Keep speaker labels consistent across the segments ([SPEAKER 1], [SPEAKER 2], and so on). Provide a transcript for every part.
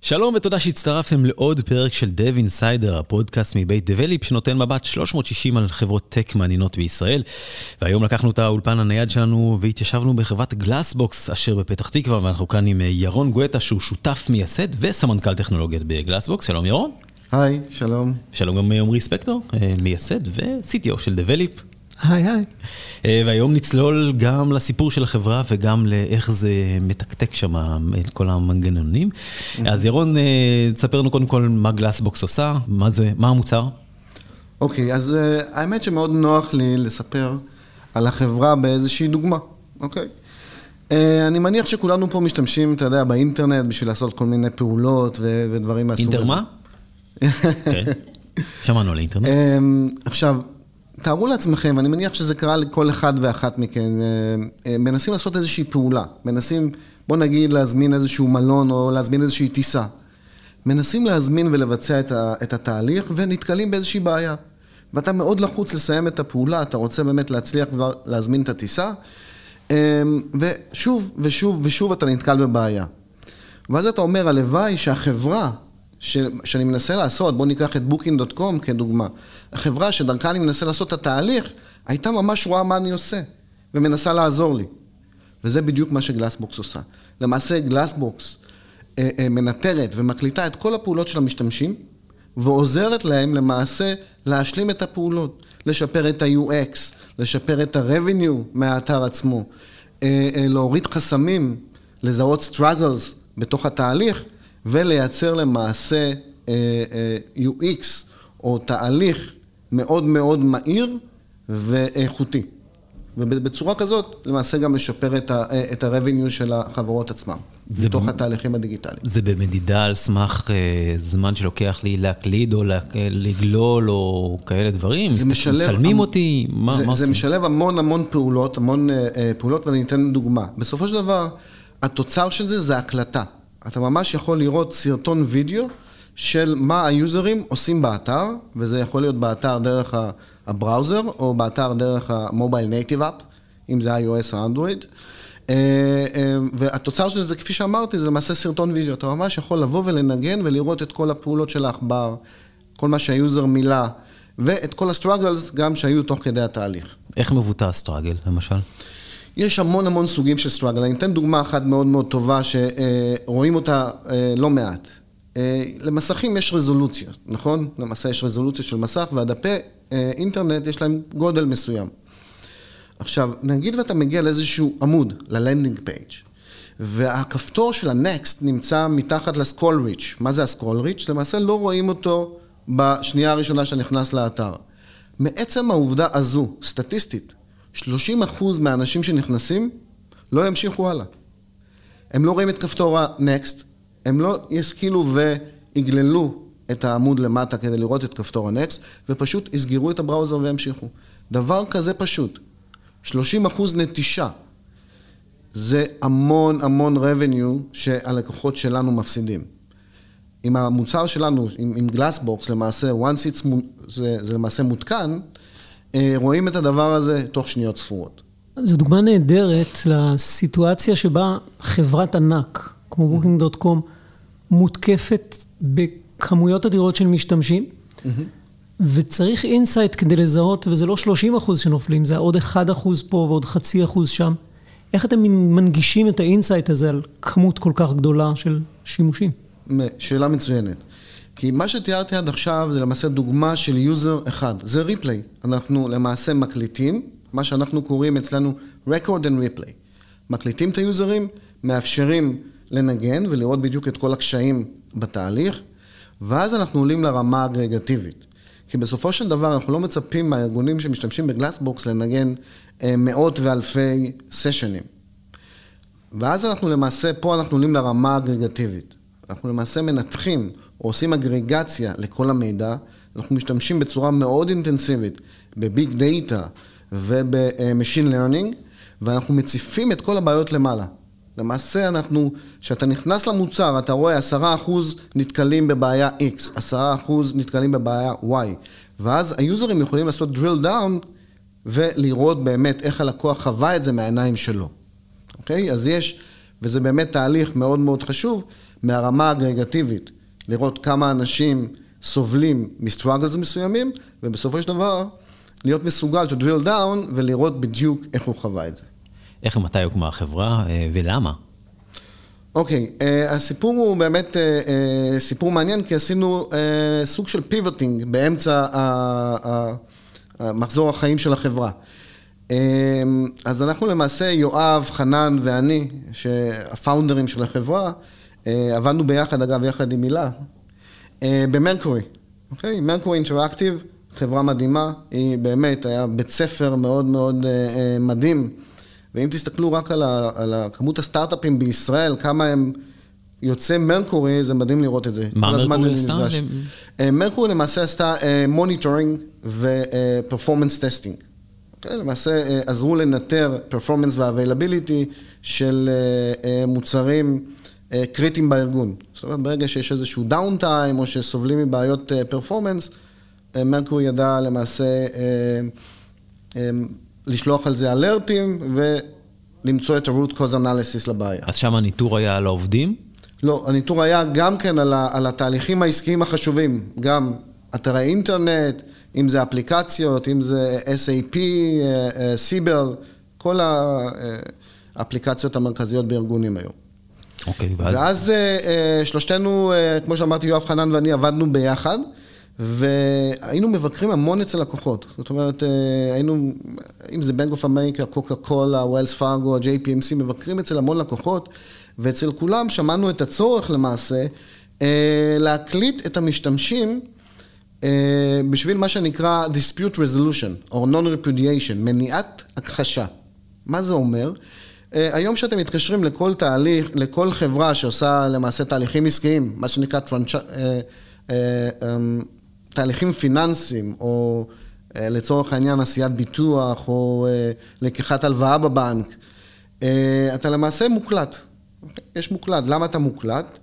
[SPEAKER 1] שלום ותודה שהצטרפתם לעוד פרק של Dev Insider, הפודקאסט מבית Develop שנותן מבט 360 על חברות טק מעניינות בישראל. והיום לקחנו את האולפן הנייד שלנו והתיישבנו בחברת Glassbox אשר בפתח תקווה, ואנחנו כאן עם ירון גואטה שהוא שותף מייסד וסמנכ"ל טכנולוגיות ב Glassbox. שלום ירון.
[SPEAKER 2] היי, שלום.
[SPEAKER 1] שלום גם עמרי ספקטור, מייסד ו-CTO של Develeap.
[SPEAKER 2] היי היי.
[SPEAKER 1] אה, והיום נצלול גם לסיפור של החברה וגם לאיך זה מתקתק שם, את כל המנגנונים. אז ירון, אה, תספר לנו קודם כל מה Glassbox עושה, מה זה, מה המוצר?
[SPEAKER 2] אוקיי, אז uh, האמת שמאוד נוח לי לספר על החברה באיזושהי דוגמה, אוקיי? Uh, אני מניח שכולנו פה משתמשים, אתה יודע, באינטרנט בשביל לעשות כל מיני פעולות ו- ודברים מהסוג הזה.
[SPEAKER 1] אינטר מה? כן, שמענו על האינטרנט.
[SPEAKER 2] Um, עכשיו, תארו לעצמכם, ואני מניח שזה קרה לכל אחד ואחת מכן, מנסים לעשות איזושהי פעולה, מנסים, בוא נגיד, להזמין איזשהו מלון או להזמין איזושהי טיסה. מנסים להזמין ולבצע את, ה, את התהליך ונתקלים באיזושהי בעיה. ואתה מאוד לחוץ לסיים את הפעולה, אתה רוצה באמת להצליח כבר להזמין את הטיסה, ושוב ושוב ושוב אתה נתקל בבעיה. ואז אתה אומר, הלוואי שהחברה ש, שאני מנסה לעשות, בואו ניקח את Booking.com כדוגמה. החברה שדרכה אני מנסה לעשות את התהליך, הייתה ממש רואה מה אני עושה, ומנסה לעזור לי. וזה בדיוק מה שגלאסבוקס עושה. למעשה גלאסבוקס אה, אה, מנטרת ומקליטה את כל הפעולות של המשתמשים, ועוזרת להם למעשה להשלים את הפעולות, לשפר את ה-UX, לשפר את ה-revenue מהאתר עצמו, אה, אה, להוריד חסמים, לזהות struggles בתוך התהליך, ולייצר למעשה אה, אה, UX או תהליך מאוד מאוד מהיר ואיכותי. ובצורה כזאת, למעשה גם לשפר את ה-revenue של החברות עצמם, בתוך ב... התהליכים הדיגיטליים.
[SPEAKER 1] זה במדידה על סמך uh, זמן שלוקח לי להקליד או לגלול או כאלה דברים? זה משלב... מצלמים המ... אותי? מה,
[SPEAKER 2] זה,
[SPEAKER 1] מה
[SPEAKER 2] זה משלב המון המון פעולות, המון uh, פעולות, ואני אתן דוגמה. בסופו של דבר, התוצר של זה זה הקלטה. אתה ממש יכול לראות סרטון וידאו של מה היוזרים עושים באתר, וזה יכול להיות באתר דרך ה browser, או באתר דרך ה mobile native app, אם זה iOS או אנדרואיד. אה, אה, והתוצר של זה, כפי שאמרתי, זה למעשה סרטון וידאו. אתה ממש יכול לבוא ולנגן ולראות את כל הפעולות של העכבר, כל מה שה user מילא, ואת כל ה struggles גם שהיו תוך כדי התהליך.
[SPEAKER 1] איך מבוטא ה struggle, למשל?
[SPEAKER 2] יש המון המון סוגים של struggle. אני אתן דוגמה אחת מאוד מאוד טובה שרואים אותה אה, לא מעט. אה, למסכים יש רזולוציה, נכון? למעשה יש רזולוציה של מסך, והדפי אה, אינטרנט יש להם גודל מסוים. עכשיו, נגיד ואתה מגיע לאיזשהו עמוד, ל landing page, והכפתור של ה-Next נמצא מתחת ל scroll reach. מה זה ה scroll reach? למעשה לא רואים אותו בשנייה הראשונה שאתה נכנס לאתר. מעצם העובדה הזו, סטטיסטית, 30% מהאנשים שנכנסים לא ימשיכו הלאה. הם לא רואים את כפתור ה-Next, הם לא ישכילו ויגללו את העמוד למטה כדי לראות את כפתור ה-Next, ופשוט יסגרו את הבראוזר וימשיכו. דבר כזה פשוט. 30 אחוז נטישה. זה המון המון revenue שהלקוחות שלנו מפסידים. עם המוצר שלנו, עם, עם גלאסבוקס, למעשה, once it's, זה, זה למעשה מותקן, אה, רואים את הדבר הזה תוך שניות ספורות.
[SPEAKER 3] זו דוגמה נהדרת לסיטואציה שבה חברת ענק, כמו booking.com, מותקפת בכמויות אדירות של משתמשים, וצריך insight כדי לזהות, וזה לא 30 אחוז שנופלים, זה עוד 1 אחוז פה ועוד חצי אחוז שם. איך אתם מנגישים את ה insight הזה על כמות כל כך גדולה של שימושים?
[SPEAKER 2] שאלה מצוינת. כי מה שתיארתי עד עכשיו זה למעשה דוגמה של user אחד, זה replay. אנחנו למעשה מקליטים, מה שאנחנו קוראים אצלנו record and replay. מקליטים את היוזרים, מאפשרים לנגן ולראות בדיוק את כל הקשיים בתהליך, ואז אנחנו עולים לרמה האגרגטיבית. כי בסופו של דבר אנחנו לא מצפים מהארגונים שמשתמשים בגלאסבוקס לנגן אה, מאות ואלפי סשנים. ואז אנחנו למעשה, פה אנחנו עולים לרמה האגרגטיבית. אנחנו למעשה מנתחים או עושים אגרגציה לכל המידע, אנחנו משתמשים בצורה מאוד אינטנסיבית ב big data וב machine learning, ואנחנו מציפים את כל הבעיות למעלה. למעשה אנחנו, כשאתה נכנס למוצר, אתה רואה עשרה אחוז נתקלים בבעיה X, עשרה אחוז נתקלים בבעיה Y, ואז היוזרים יכולים לעשות drill down ולראות באמת איך הלקוח חווה את זה מהעיניים שלו. אוקיי? אז יש, וזה באמת תהליך מאוד מאוד חשוב, מהרמה האגרגטיבית, לראות כמה אנשים סובלים מסטראגלס מסוימים, ובסופו של דבר, להיות מסוגל to drill down ולראות בדיוק איך הוא חווה את זה.
[SPEAKER 1] איך ומתי הוקמה החברה אה, ולמה?
[SPEAKER 2] אוקיי, okay, uh, הסיפור הוא באמת uh, uh, סיפור מעניין, כי עשינו uh, סוג של פיבוטינג באמצע המחזור החיים של החברה. Uh, אז אנחנו למעשה, יואב, חנן ואני, שהפאונדרים של החברה, uh, עבדנו ביחד, אגב, יחד עם הילה, uh, ב Mercury, אוקיי? Mercury Interactive, חברה מדהימה, היא באמת, היה בית ספר מאוד מאוד uh, uh, מדהים. ואם תסתכלו רק על, ה, על כמות הסטארט-אפים בישראל, כמה הם יוצאי Mercury, זה מדהים לראות את זה.
[SPEAKER 1] מה Mercury עשתה?
[SPEAKER 2] אה, Mercury למעשה עשתה monitoring ו performance testing. למעשה אה, עזרו לנטר performance ו availability של אה, מוצרים קריטיים בארגון. זאת אומרת, ברגע שיש איזשהו downtime או שסובלים מבעיות performance, מרקורי ידע למעשה לשלוח על זה alertים ולמצוא את ה-root cause analysis לבעיה.
[SPEAKER 1] אז שם הניטור היה על העובדים?
[SPEAKER 2] לא, הניטור היה גם כן על, ה, על התהליכים העסקיים החשובים, גם אתרי אינטרנט, אם זה אפליקציות, אם זה SAP, סיבר, אה, אה, כל האפליקציות המרכזיות בארגונים היום.
[SPEAKER 1] אוקיי,
[SPEAKER 2] ואז? ואז אה, שלושתנו, כמו שאמרתי, יואב חנן ואני עבדנו ביחד. והיינו מבקרים המון אצל לקוחות. זאת אומרת, אה, היינו, אם זה בנק אוף אמריקה, קוקה קולה, ווילס פארגו, JPMC, מבקרים אצל המון לקוחות, ואצל כולם שמענו את הצורך למעשה אה, להקליט את המשתמשים אה, בשביל מה שנקרא dispute resolution, או non-repudiation, מניעת הכחשה. מה זה אומר? היום שאתם מתקשרים לכל תהליך, לכל חברה שעושה למעשה תהליכים עסקיים, מה שנקרא טרנצ'... אמ, תהליכים פיננסיים, או אה, לצורך העניין עשיית ביטוח, או אה, לקיחת הלוואה בבנק, אה, אתה למעשה מוקלט. יש מוקלט. למה אתה מוקלט?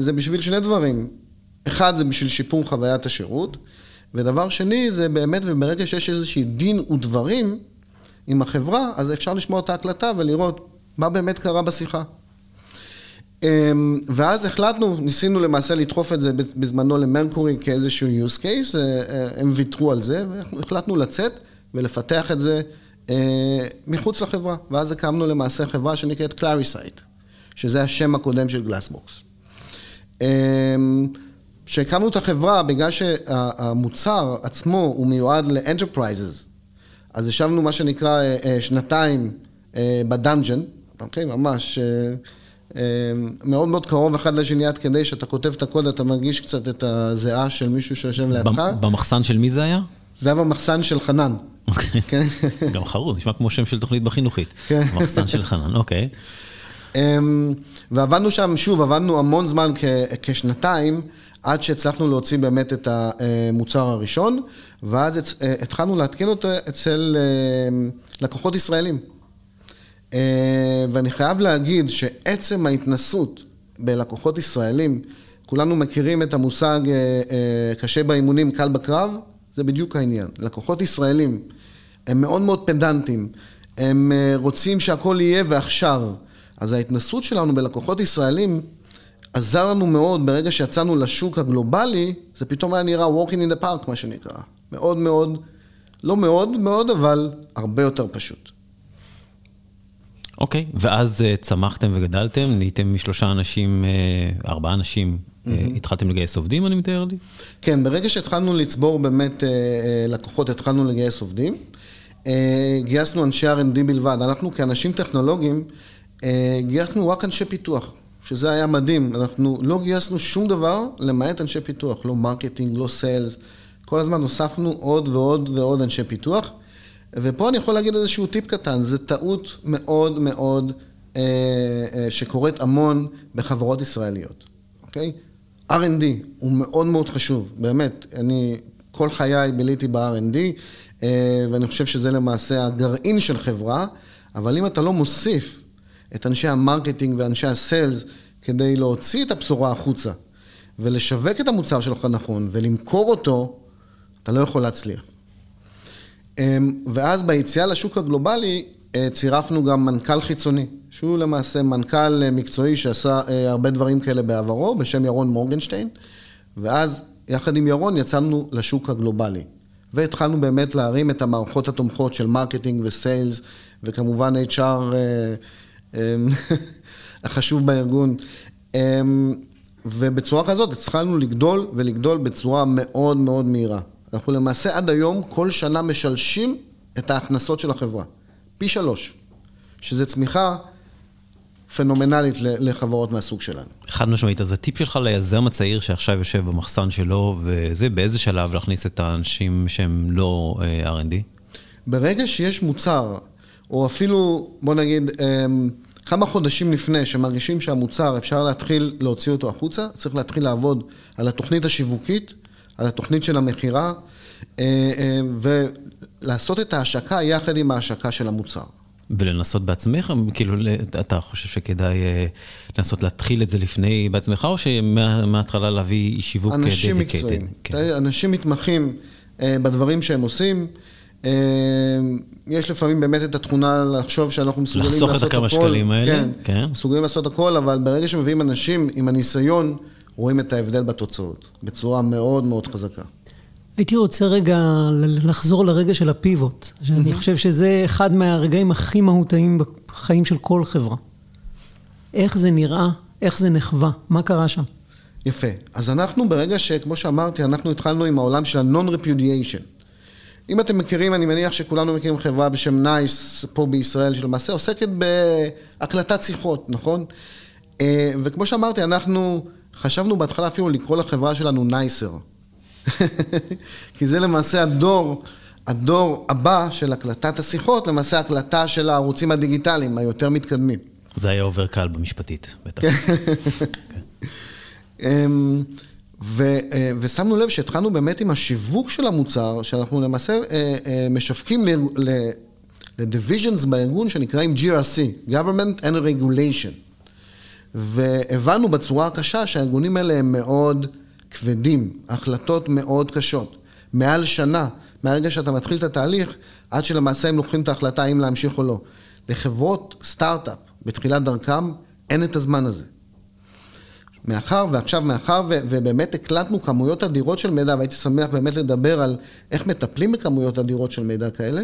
[SPEAKER 2] זה בשביל שני דברים. אחד, זה בשביל שיפור חוויית השירות, ודבר שני, זה באמת, וברגע שיש איזושהי דין ודברים עם החברה, אז אפשר לשמוע את ההקלטה ולראות מה באמת קרה בשיחה. אמ, ואז החלטנו, ניסינו למעשה לדחוף את זה בזמנו למרקורי כאיזשהו use case, אה, אה, הם ויתרו על זה, והחלטנו לצאת ולפתח את זה אה, מחוץ לחברה. ואז הקמנו למעשה חברה שנקראת קלאריסייט, שזה השם הקודם של גלאסבוקס. כשהקמנו את החברה, בגלל שהמוצר עצמו הוא מיועד ל-enterprises, אז ישבנו מה שנקרא שנתיים ב-dungeon, אוקיי? ממש... אמ, מאוד מאוד קרוב אחד לשני עד כדי שאתה כותב את הקוד, אתה מרגיש קצת את הזיעה של מישהו שיושב לידך.
[SPEAKER 1] במחסן של מי זה היה?
[SPEAKER 2] זה היה במחסן של חנן.
[SPEAKER 1] אוקיי. כן. גם חרוז, נשמע כמו שם של תוכנית בחינוכית.
[SPEAKER 2] כן.
[SPEAKER 1] מחסן של חנן, אוקיי.
[SPEAKER 2] אמ, ועבדנו שם, שוב, עבדנו המון זמן, כשנתיים, עד שהצלחנו להוציא באמת את המוצר הראשון, ואז אה, התחלנו להתקין אותו אצל אה, לקוחות ישראלים. אה, ואני חייב להגיד שעצם ההתנסות בלקוחות ישראלים, כולנו מכירים את המושג אה, אה, קשה באימונים, קל בקרב, זה בדיוק העניין. לקוחות ישראלים הם מאוד מאוד פדנטים, הם רוצים שהכל יהיה ועכשיו. אז ההתנסות שלנו בלקוחות ישראלים עזר לנו מאוד ברגע שיצאנו לשוק הגלובלי, זה פתאום היה נראה walking in the park, מה שנקרא. מאוד מאוד, לא מאוד מאוד, אבל הרבה יותר פשוט.
[SPEAKER 1] אוקיי, ואז uh, צמחתם וגדלתם, נהייתם משלושה אנשים, uh, ארבעה אנשים, mm-hmm. uh, התחלתם לגייס עובדים, אני מתאר לי?
[SPEAKER 2] כן, ברגע שהתחלנו לצבור באמת uh, לקוחות, התחלנו לגייס עובדים. Uh, גייסנו אנשי R&D בלבד. אנחנו כאנשים טכנולוגיים, uh, גייסנו רק אנשי פיתוח, שזה היה מדהים. אנחנו לא גייסנו שום דבר למעט אנשי פיתוח, לא marketing, לא sales. כל הזמן הוספנו עוד ועוד ועוד אנשי פיתוח. ופה אני יכול להגיד איזשהו טיפ קטן, זו טעות מאוד מאוד אה, אה, שקורית המון בחברות ישראליות, אוקיי? R&D הוא מאוד מאוד חשוב, באמת, אני כל חיי ביליתי ב-R&D, אה, ואני חושב שזה למעשה הגרעין של חברה, אבל אם אתה לא מוסיף את אנשי ה-marketing ואנשי ה-sales כדי להוציא את הבשורה החוצה ולשווק את המוצר שלך נכון ולמכור אותו, אתה לא יכול להצליח. אמ, ואז ביציאה לשוק הגלובלי אה, צירפנו גם מנכ"ל חיצוני, שהוא למעשה מנכ"ל אה, מקצועי שעשה אה, הרבה דברים כאלה בעברו, בשם ירון מורגנשטיין, ואז יחד עם ירון יצאנו לשוק הגלובלי. והתחלנו באמת להרים את המערכות התומכות של marketing ו-sales, וכמובן HR החשוב בארגון. אמ, ובצורה כזאת התחלנו לגדול ולגדול בצורה מאוד מאוד מהירה. אנחנו למעשה עד היום כל שנה משלשים את ההכנסות של החברה. פי שלוש, שזה צמיחה פנומנלית לחברות מהסוג שלנו.
[SPEAKER 1] חד משמעית, אז הטיפ שלך ליזם הצעיר שעכשיו יושב במחסן שלו, וזה, באיזה שלב להכניס את האנשים שהם לא uh, R&D?
[SPEAKER 2] ברגע שיש מוצר, או אפילו, בוא נגיד, um, כמה חודשים לפני שמרגישים שהמוצר, אפשר להתחיל להוציא אותו החוצה, צריך להתחיל לעבוד על התוכנית השיווקית, על התוכנית של המכירה, אה, אה, ולעשות את ההשקה יחד עם ההשקה של המוצר.
[SPEAKER 1] ולנסות בעצמך? כאילו, אתה חושב שכדאי אה, לנסות להתחיל את זה לפני בעצמך, או שמההתחלה להביא שיווק
[SPEAKER 2] דדיקטד? אנשים מקצועיים. כן. אנשים מתמחים בדברים שהם עושים. יש לפעמים באמת את התכונה לחשוב שאנחנו מסוגלים לעשות
[SPEAKER 1] הכל. לחסוך את הכמה שקלים האלה.
[SPEAKER 2] כן, כן. מסוגלים לעשות הכל, אבל ברגע שמביאים אנשים עם הניסיון, רואים את ההבדל בתוצאות, בצורה מאוד מאוד חזקה.
[SPEAKER 3] הייתי רוצה רגע לחזור לרגע של הפיבוט, שאני mm-hmm. חושב שזה אחד מהרגעים הכי מהותיים בחיים של כל חברה. איך זה נראה, איך זה נחווה, מה קרה שם?
[SPEAKER 2] יפה. אז אנחנו ברגע שכמו שאמרתי, אנחנו התחלנו עם העולם של ה-non-repudiation. אם אתם מכירים, אני מניח שכולנו מכירים חברה בשם נייס פה בישראל, שלמעשה עוסקת בהקלטת שיחות, נכון? אה, וכמו שאמרתי, אנחנו חשבנו בהתחלה אפילו לקרוא לחברה שלנו נייסר. כי זה למעשה הדור, הדור הבא של הקלטת השיחות, למעשה הקלטה של הערוצים הדיגיטליים היותר מתקדמים.
[SPEAKER 1] זה היה עובר קל במשפטית, בטח.
[SPEAKER 2] אמ, ו, אה, ושמנו לב שהתחלנו באמת עם השיווק של המוצר, שאנחנו למעשה אה, אה, משווקים ל-divisions בארגון שנקראים GRC, Government and Regulation. והבנו בצורה הקשה שהארגונים האלה הם מאוד כבדים, החלטות מאוד קשות. מעל שנה, מהרגע שאתה מתחיל את התהליך, עד שלמעשה הם לוקחים את ההחלטה האם להמשיך או לא. לחברות סטארט-אפ בתחילת דרכם, אין את הזמן הזה. מאחר ועכשיו, מאחר ו, ובאמת הקלטנו כמויות אדירות של מידע, והייתי שמח באמת לדבר על איך מטפלים בכמויות אדירות של מידע כאלה,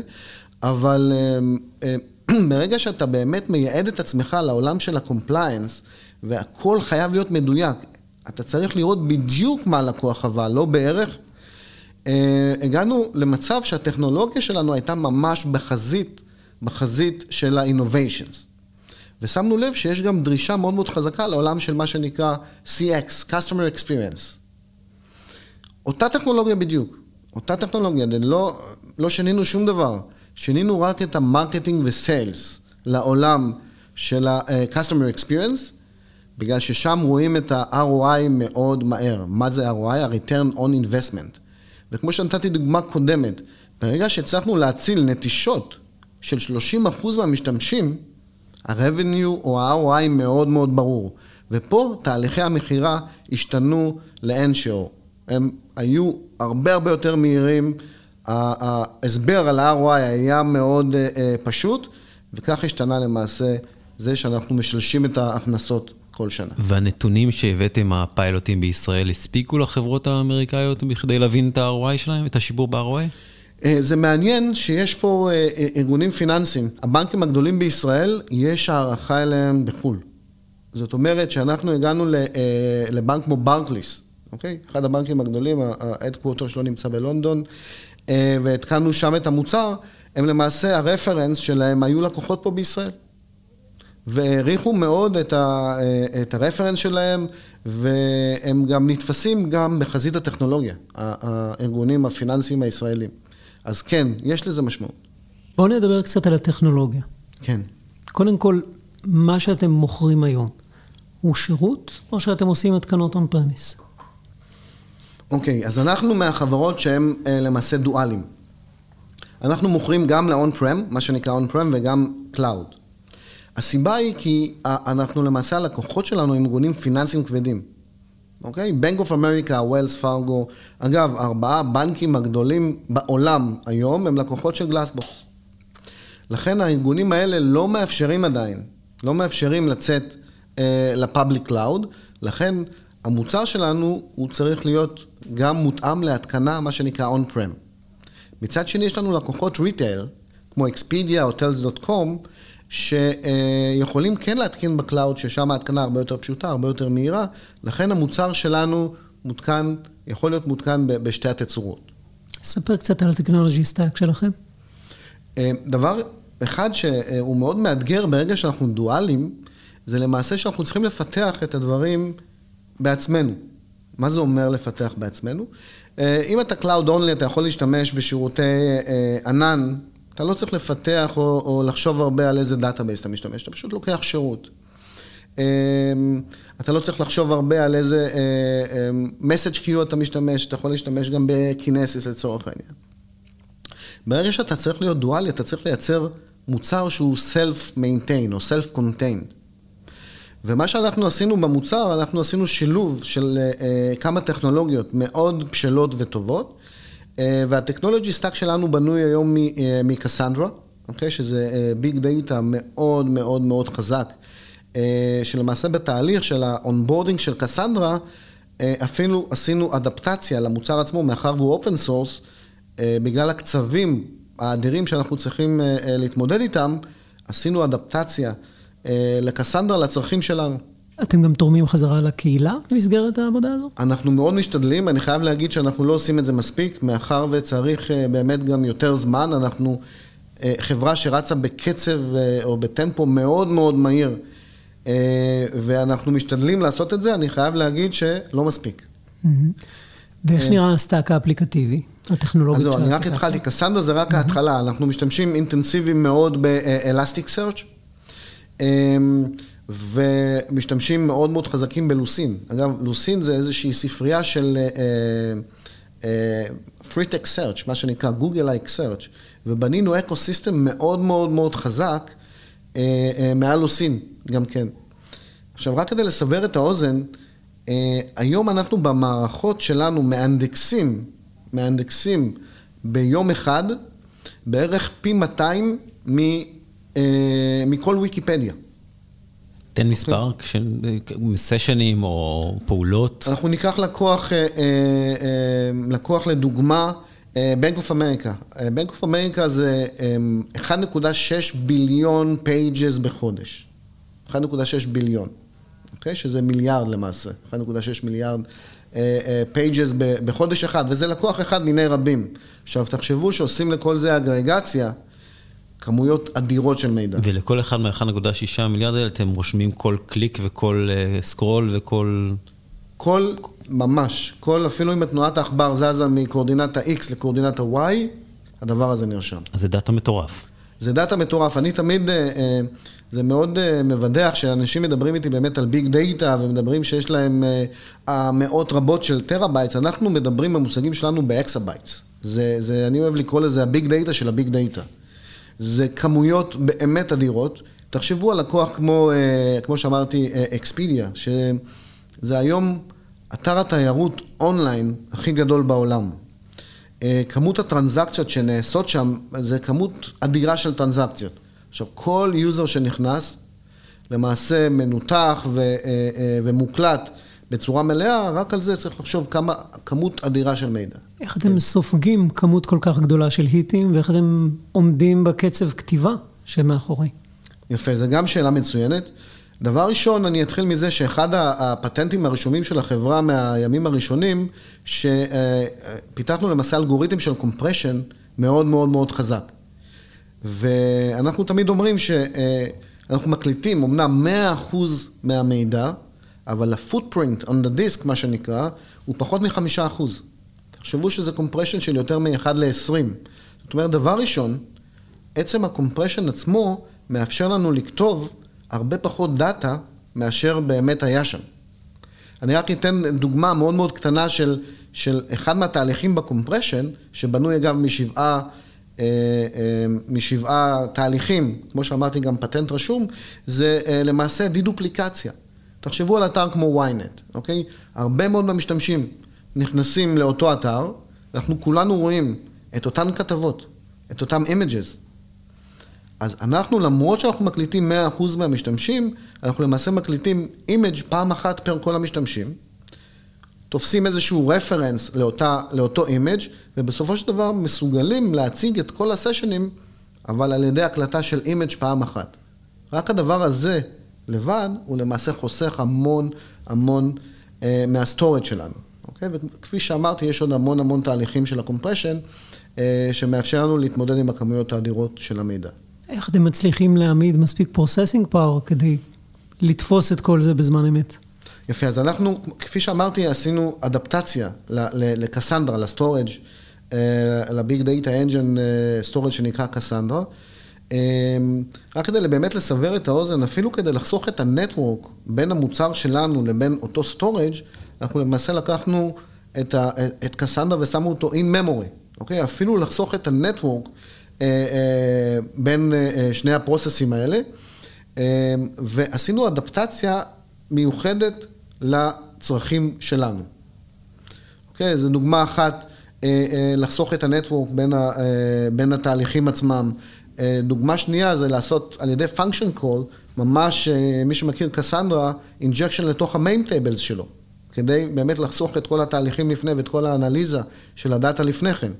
[SPEAKER 2] אבל אה, אה, ברגע שאתה באמת מייעד את עצמך לעולם של ה-compliance, והכל חייב להיות מדויק, אתה צריך לראות בדיוק מה הלקוח חווה, לא בערך. אה, הגענו למצב שהטכנולוגיה שלנו הייתה ממש בחזית, בחזית של ה-innovations. ושמנו לב שיש גם דרישה מאוד מאוד חזקה לעולם של מה שנקרא CX, Customer Experience. אותה טכנולוגיה בדיוק, אותה טכנולוגיה, לא, לא שינינו שום דבר, שינינו רק את ה-marketing ו-sales לעולם של ה-Customer Experience, בגלל ששם רואים את ה-ROI מאוד מהר. מה זה ROI? ה-return on investment. וכמו שנתתי דוגמה קודמת, ברגע שהצלחנו להציל נטישות של 30% מהמשתמשים, ה-revenue או ה-ROI מאוד מאוד ברור. ופה תהליכי המכירה השתנו לאין שיעור. הם היו הרבה הרבה יותר מהירים, ההסבר על ה-ROI היה מאוד uh, פשוט, וכך השתנה למעשה זה שאנחנו משלשים את ההכנסות כל שנה.
[SPEAKER 1] והנתונים שהבאתם, הפיילוטים בישראל, הספיקו לחברות האמריקאיות בכדי להבין את ה-ROI שלהם, את השיפור ב-ROI?
[SPEAKER 2] אה, זה מעניין שיש פה אה, אה, ארגונים פיננסיים. הבנקים הגדולים בישראל, יש הערכה אליהם בחו"ל. זאת אומרת שאנחנו הגענו לבנק כמו ברקליס, אוקיי? אחד הבנקים הגדולים, ה-headquarter שלו נמצא בלונדון, והתקנו שם את המוצר, הם למעשה, הרפרנס שלהם היו לקוחות פה בישראל. והעריכו מאוד את, ה, את הרפרנס שלהם, והם גם נתפסים גם בחזית הטכנולוגיה, הארגונים הפיננסיים הישראלים. אז כן, יש לזה משמעות.
[SPEAKER 3] בואו נדבר קצת על הטכנולוגיה.
[SPEAKER 2] כן.
[SPEAKER 3] קודם כל, מה שאתם מוכרים היום, הוא שירות, או שאתם עושים התקנות on-premise?
[SPEAKER 2] אוקיי, אז אנחנו מהחברות שהן אה, למעשה dualים. אנחנו מוכרים גם ל-on-prem, מה שנקרא on-prem, וגם cloud. הסיבה היא כי אנחנו למעשה, הלקוחות שלנו הם ארגונים פיננסיים כבדים. אוקיי? Bank of America, Wells Fargo, אגב, ארבעה בנקים הגדולים בעולם היום הם לקוחות של גלאסבוקס. לכן הארגונים האלה לא מאפשרים עדיין, לא מאפשרים לצאת אה, ל-public cloud, לכן המוצר שלנו הוא צריך להיות גם מותאם להתקנה, מה שנקרא on-prem. מצד שני, יש לנו לקוחות retail, כמו Expedia, hotels.com, שיכולים כן להתקין ב-cloud, ששם ההתקנה הרבה יותר פשוטה, הרבה יותר מהירה, לכן המוצר שלנו מותקן, יכול להיות מותקן בשתי התצורות.
[SPEAKER 3] ספר קצת על ה-technology stack שלכם.
[SPEAKER 2] אה, דבר אחד שהוא מאוד מאתגר ברגע שאנחנו דואליים, זה למעשה שאנחנו צריכים לפתח את הדברים בעצמנו. מה זה אומר לפתח בעצמנו? אה, אם אתה Cloud Only, אתה יכול להשתמש בשירותי אה, ענן אתה לא צריך לפתח או, או לחשוב הרבה על איזה database אתה משתמש, אתה פשוט לוקח שירות. אתה לא צריך לחשוב הרבה על איזה אה, queue אתה משתמש, אתה יכול להשתמש גם ב-Kinesis לצורך העניין. ברגע שאתה צריך להיות דואלי, אתה צריך לייצר מוצר שהוא self-maintain או self-contained. ומה שאנחנו עשינו במוצר, אנחנו עשינו שילוב של uh, כמה טכנולוגיות מאוד בשלות וטובות, אה, וה-technology stack שלנו בנוי היום אה, מ-Cassandra, אוקיי? שזה big אה, data מאוד מאוד מאוד חזק, שלמעשה בתהליך של ה-onboarding של קסנדרה, אפילו עשינו אדפטציה למוצר עצמו, מאחר והוא open source, בגלל הקצבים האדירים שאנחנו צריכים להתמודד איתם, עשינו אדפטציה לקסנדרה לצרכים שלנו.
[SPEAKER 3] אתם גם תורמים חזרה לקהילה במסגרת העבודה הזו?
[SPEAKER 2] אנחנו מאוד משתדלים, אני חייב להגיד שאנחנו לא עושים את זה מספיק, מאחר וצריך אה, באמת גם יותר זמן. אנחנו אה, חברה שרצה בקצב אה, או בטמפו מאוד מאוד מהיר, ואנחנו משתדלים לעשות את זה, אני חייב להגיד שלא מספיק.
[SPEAKER 3] ואיך נראה ה-stack האפליקטיבי, הטכנולוגית
[SPEAKER 2] של האפליקציה? אז אני רק התחלתי, קסנדרה זה רק ההתחלה, אנחנו משתמשים אינטנסיביים מאוד ב-Elasticsearch. ומשתמשים מאוד מאוד חזקים ב-Lucene. אגב, Lucene זה איזושהי ספרייה של uh, uh, free text search, מה שנקרא Google-like search, ובנינו ecosystem מאוד מאוד מאוד חזק uh, uh, מעל Lucene, גם כן. עכשיו, רק כדי לסבר את האוזן, uh, היום אנחנו במערכות שלנו מאנדקסים, מאנדקסים ביום אחד בערך פי 200 מ, מכל ויקיפדיה.
[SPEAKER 1] תן מספר של סשנים או פעולות.
[SPEAKER 2] אנחנו ניקח לקוח, אה, אה, אה, לקוח לדוגמה, Bank of America. Bank of America זה 1.6 billion pages בחודש. 1.6 billion, אוקיי? שזה מיליארד למעשה. 1.6 מיליארד pages בחודש אחד, וזה לקוח אחד מיני רבים. עכשיו, תחשבו שעושים לכל זה אגרגציה. כמויות אדירות של מידע.
[SPEAKER 1] ולכל אחד מה-1.6 מיליארד האלה אתם רושמים כל קליק וכל uh, scroll וכל...
[SPEAKER 2] כל, ממש, כל, אפילו אם תנועת העכבר זזה מ-coordinate ה-X ל-coordinate ה-Y, הדבר הזה נרשם.
[SPEAKER 1] אז זה דאטה מטורף.
[SPEAKER 2] זה דאטה מטורף. אני תמיד, uh, uh, זה מאוד uh, מבדח שאנשים מדברים איתי באמת על big data ומדברים שיש להם uh, מאות רבות של terabytes. אנחנו מדברים במושגים שלנו ב-exabytes. זה, זה, אני אוהב לקרוא לזה ה-big data של ה-big data. זה כמויות באמת אדירות. תחשבו על לקוח כמו, אה, כמו שאמרתי, אקספידיה, אה, שזה היום אתר התיירות אונליין הכי גדול בעולם. אה, כמות הטרנזקציות שנעשות שם, זה כמות אדירה של טרנזקציות. עכשיו, כל user שנכנס, למעשה מנותח ו, ומוקלט בצורה מלאה, רק על זה צריך לחשוב כמה, כמות אדירה של מידע.
[SPEAKER 3] איך אתם. סופגים כמות כל כך גדולה של hit-ים, ואיך אתם עומדים בקצב כתיבה שמאחורי?
[SPEAKER 2] יפה, זו גם שאלה מצוינת. דבר ראשון, אני אתחיל מזה שאחד הפטנטים הרשומים של החברה מהימים הראשונים, שפיתחנו למעשה אלגוריתם של compression מאוד מאוד מאוד חזק. ואנחנו תמיד אומרים שאנחנו מקליטים אמנם 100% מהמידע, אבל ה-footprint on the disk, מה שנקרא, הוא פחות מחמישה אחוז. תחשבו שזה compression של יותר מ-1 ל-20. זאת אומרת, דבר ראשון, עצם ה-compression עצמו מאפשר לנו לכתוב הרבה פחות data מאשר באמת היה שם. אני רק אתן דוגמה מאוד מאוד קטנה של, של אחד מהתהליכים בקומפרשן, שבנוי אגב משבעה משבעה תהליכים, כמו שאמרתי, גם פטנט רשום, זה למעשה דידופליקציה. תחשבו על אתר כמו ynet, אוקיי? הרבה מאוד מהמשתמשים נכנסים לאותו אתר, ואנחנו כולנו רואים את אותן כתבות, את אותם images. אז אנחנו, למרות שאנחנו מקליטים 100% מהמשתמשים, אנחנו למעשה מקליטים image פעם אחת per כל המשתמשים, תופסים איזשהו reference לאותה, לאותו image, ובסופו של דבר מסוגלים להציג את כל ה-session-ים, אבל על ידי הקלטה של image פעם אחת. רק הדבר הזה לבד, הוא למעשה חוסך המון המון אה, מה-storage שלנו. אוקיי? וכפי שאמרתי, יש עוד המון המון תהליכים של ה-compression, אה, שמאפשר לנו להתמודד עם הכמויות האדירות של המידע.
[SPEAKER 3] איך אתם מצליחים להעמיד מספיק processing power כדי לתפוס את כל זה בזמן אמת?
[SPEAKER 2] יפה, אז אנחנו, כפי שאמרתי, עשינו אדפטציה לקסנדרה, ל-storage, ל-big data engine storage שנקרא קסנדרה. רק כדי באמת לסבר את האוזן, אפילו כדי לחסוך את ה-network בין המוצר שלנו לבין אותו storage, אנחנו למעשה לקחנו את, ה, את קסנדרה ושמו אותו in memory, אוקיי? אפילו לחסוך את הנטוורק אה, אה, בין אה, שני הפרוססים האלה, ועשינו אדפטציה מיוחדת לצרכים שלנו. אוקיי? זו דוגמה אחת, לחסוך את הנטוורק בין, ה, בין התהליכים עצמם. דוגמה שנייה זה לעשות על ידי function call, ממש, מי שמכיר קסנדרה, injection לתוך ה-main tables שלו, כדי באמת לחסוך את כל התהליכים לפני ואת כל האנליזה של ה-data לפני כן.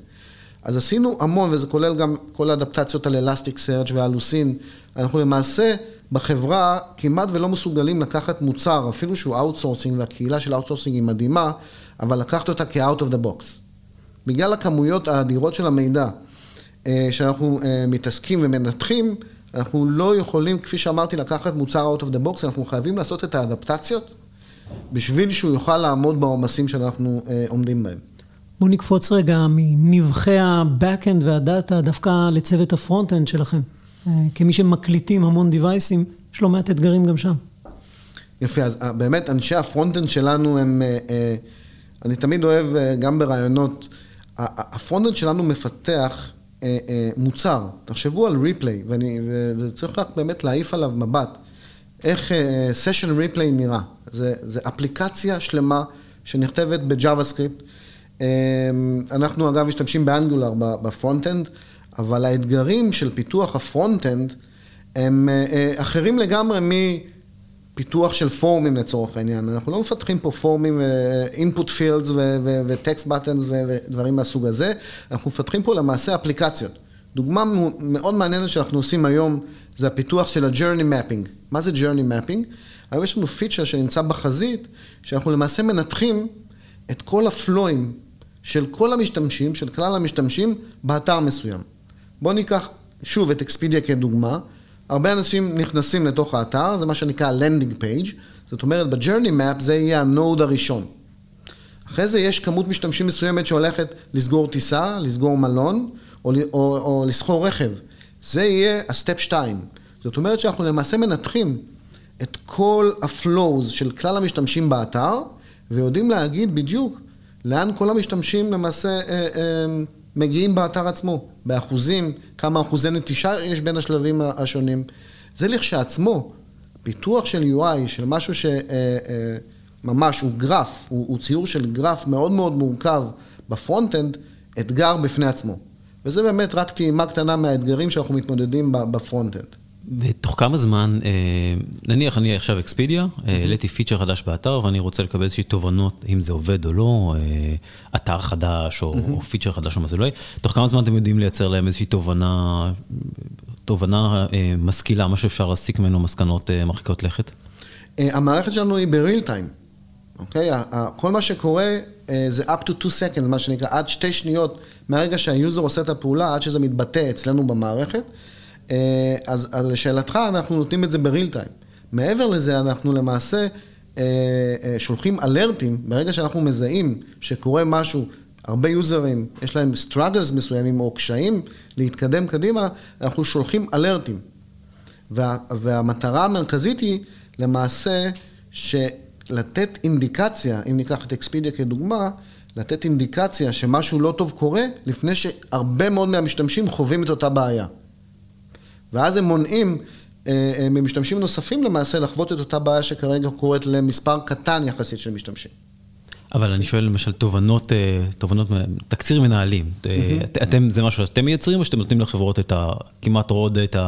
[SPEAKER 2] אז עשינו המון, וזה כולל גם כל האדפטציות על Elasticsearch וה-Lucene. אנחנו למעשה בחברה כמעט ולא מסוגלים לקחת מוצר, אפילו שהוא open source, והקהילה של open source היא מדהימה, אבל לקחת אותה כ-out of the box. בגלל הכמויות האדירות של המידע אה, שאנחנו אה, מתעסקים ומנתחים, אנחנו לא יכולים, כפי שאמרתי, לקחת מוצר out of the box, אנחנו חייבים לעשות את האדפטציות בשביל שהוא יוכל לעמוד בעומסים שאנחנו אה, עומדים בהם.
[SPEAKER 3] בואו נקפוץ רגע מנבכי ה-Backend וה-data דווקא לצוות ה-front-end שלכם. אה, כמי שמקליטים המון device-ים, יש לא מעט אתגרים גם שם.
[SPEAKER 2] יפה, אז אה, באמת אנשי ה-front-end שלנו הם, אה, אני תמיד אוהב גם בראיונות, ה-front-end שלנו מפתח מוצר, תחשבו על replay, וצריך רק באמת להעיף עליו מבט, איך session replay נראה. זה, זה אפליקציה שלמה שנכתבת ב-JavaScript. אמ, אנחנו אגב משתמשים ב-Angular ב-front-end, אבל האתגרים של פיתוח ה-front-end הם אה, אה, אחרים לגמרי מפיתוח של פורומים לצורך העניין. אנחנו לא מפתחים פה פורומים, input fields וטקסט buttons ודברים מהסוג הזה, אנחנו מפתחים פה למעשה אפליקציות. דוגמה מאוד מעניינת שאנחנו עושים היום זה הפיתוח של ה-journey mapping. מה זה journey mapping? היום יש לנו פיצ'ר שנמצא בחזית, שאנחנו למעשה מנתחים את כל הפלואים של כל המשתמשים, של כלל המשתמשים, באתר מסוים. בואו ניקח שוב את אקספידיה כדוגמה. הרבה אנשים נכנסים לתוך האתר, זה מה שנקרא landing page, זאת אומרת, ב-journey map זה יהיה ה-node הראשון. אחרי זה יש כמות משתמשים מסוימת שהולכת לסגור טיסה, לסגור מלון, או, או, או לשכור רכב. זה יהיה ה-step 2. זאת אומרת שאנחנו למעשה מנתחים את כל ה-flows של כלל המשתמשים באתר, ויודעים להגיד בדיוק לאן כל המשתמשים למעשה אה, אה, מגיעים באתר עצמו, באחוזים, כמה אחוזי נטישה יש בין השלבים השונים. זה לכשעצמו, פיתוח של UI, של משהו שממש אה, הוא גרף, הוא, הוא ציור של גרף מאוד מאוד מורכב ב-front-end, אתגר בפני עצמו. וזה באמת רק טעימה קטנה מהאתגרים שאנחנו מתמודדים ב-front-end.
[SPEAKER 1] ותוך כמה זמן, אה, נניח אני עכשיו אקספידיה, אה, העליתי feature חדש באתר ואני רוצה לקבל איזושהי תובנות, אם זה עובד או לא, אה, אתר חדש או, או פיצ'ר חדש או מה זה לא יהיה, תוך כמה זמן אתם יודעים לייצר להם איזושהי תובנה, תובנה משכילה, מה שאפשר להסיק ממנו מסקנות מרחיקות לכת?
[SPEAKER 2] המערכת שלנו היא ב real time, אוקיי? כל מה שקורה זה up to two seconds, מה שנקרא, עד שתי שניות מהרגע שה user עושה את הפעולה, עד שזה מתבטא אצלנו במערכת. אה, אז לשאלתך, אנחנו נותנים את זה ב real time. מעבר לזה, אנחנו למעשה אה, אה, שולחים אלרטים, ברגע שאנחנו מזהים שקורה משהו, הרבה יוזרים, יש להם struggles מסוימים או קשיים להתקדם קדימה, אנחנו שולחים אלרטים. וה, והמטרה המרכזית היא למעשה לתת אינדיקציה, אם ניקח את אקספידיה כדוגמה, לתת אינדיקציה שמשהו לא טוב קורה, לפני שהרבה מאוד מהמשתמשים חווים את אותה בעיה. ואז הם מונעים אה, אה, ממשתמשים נוספים למעשה לחוות את אותה בעיה שכרגע קורית למספר קטן יחסית של משתמשים.
[SPEAKER 1] אבל אני שואל למשל תובנות, אה, תובנות, תקציר מנהלים. אתם, זה משהו שאתם מייצרים או שאתם נותנים לחברות את ה... כמעט raw data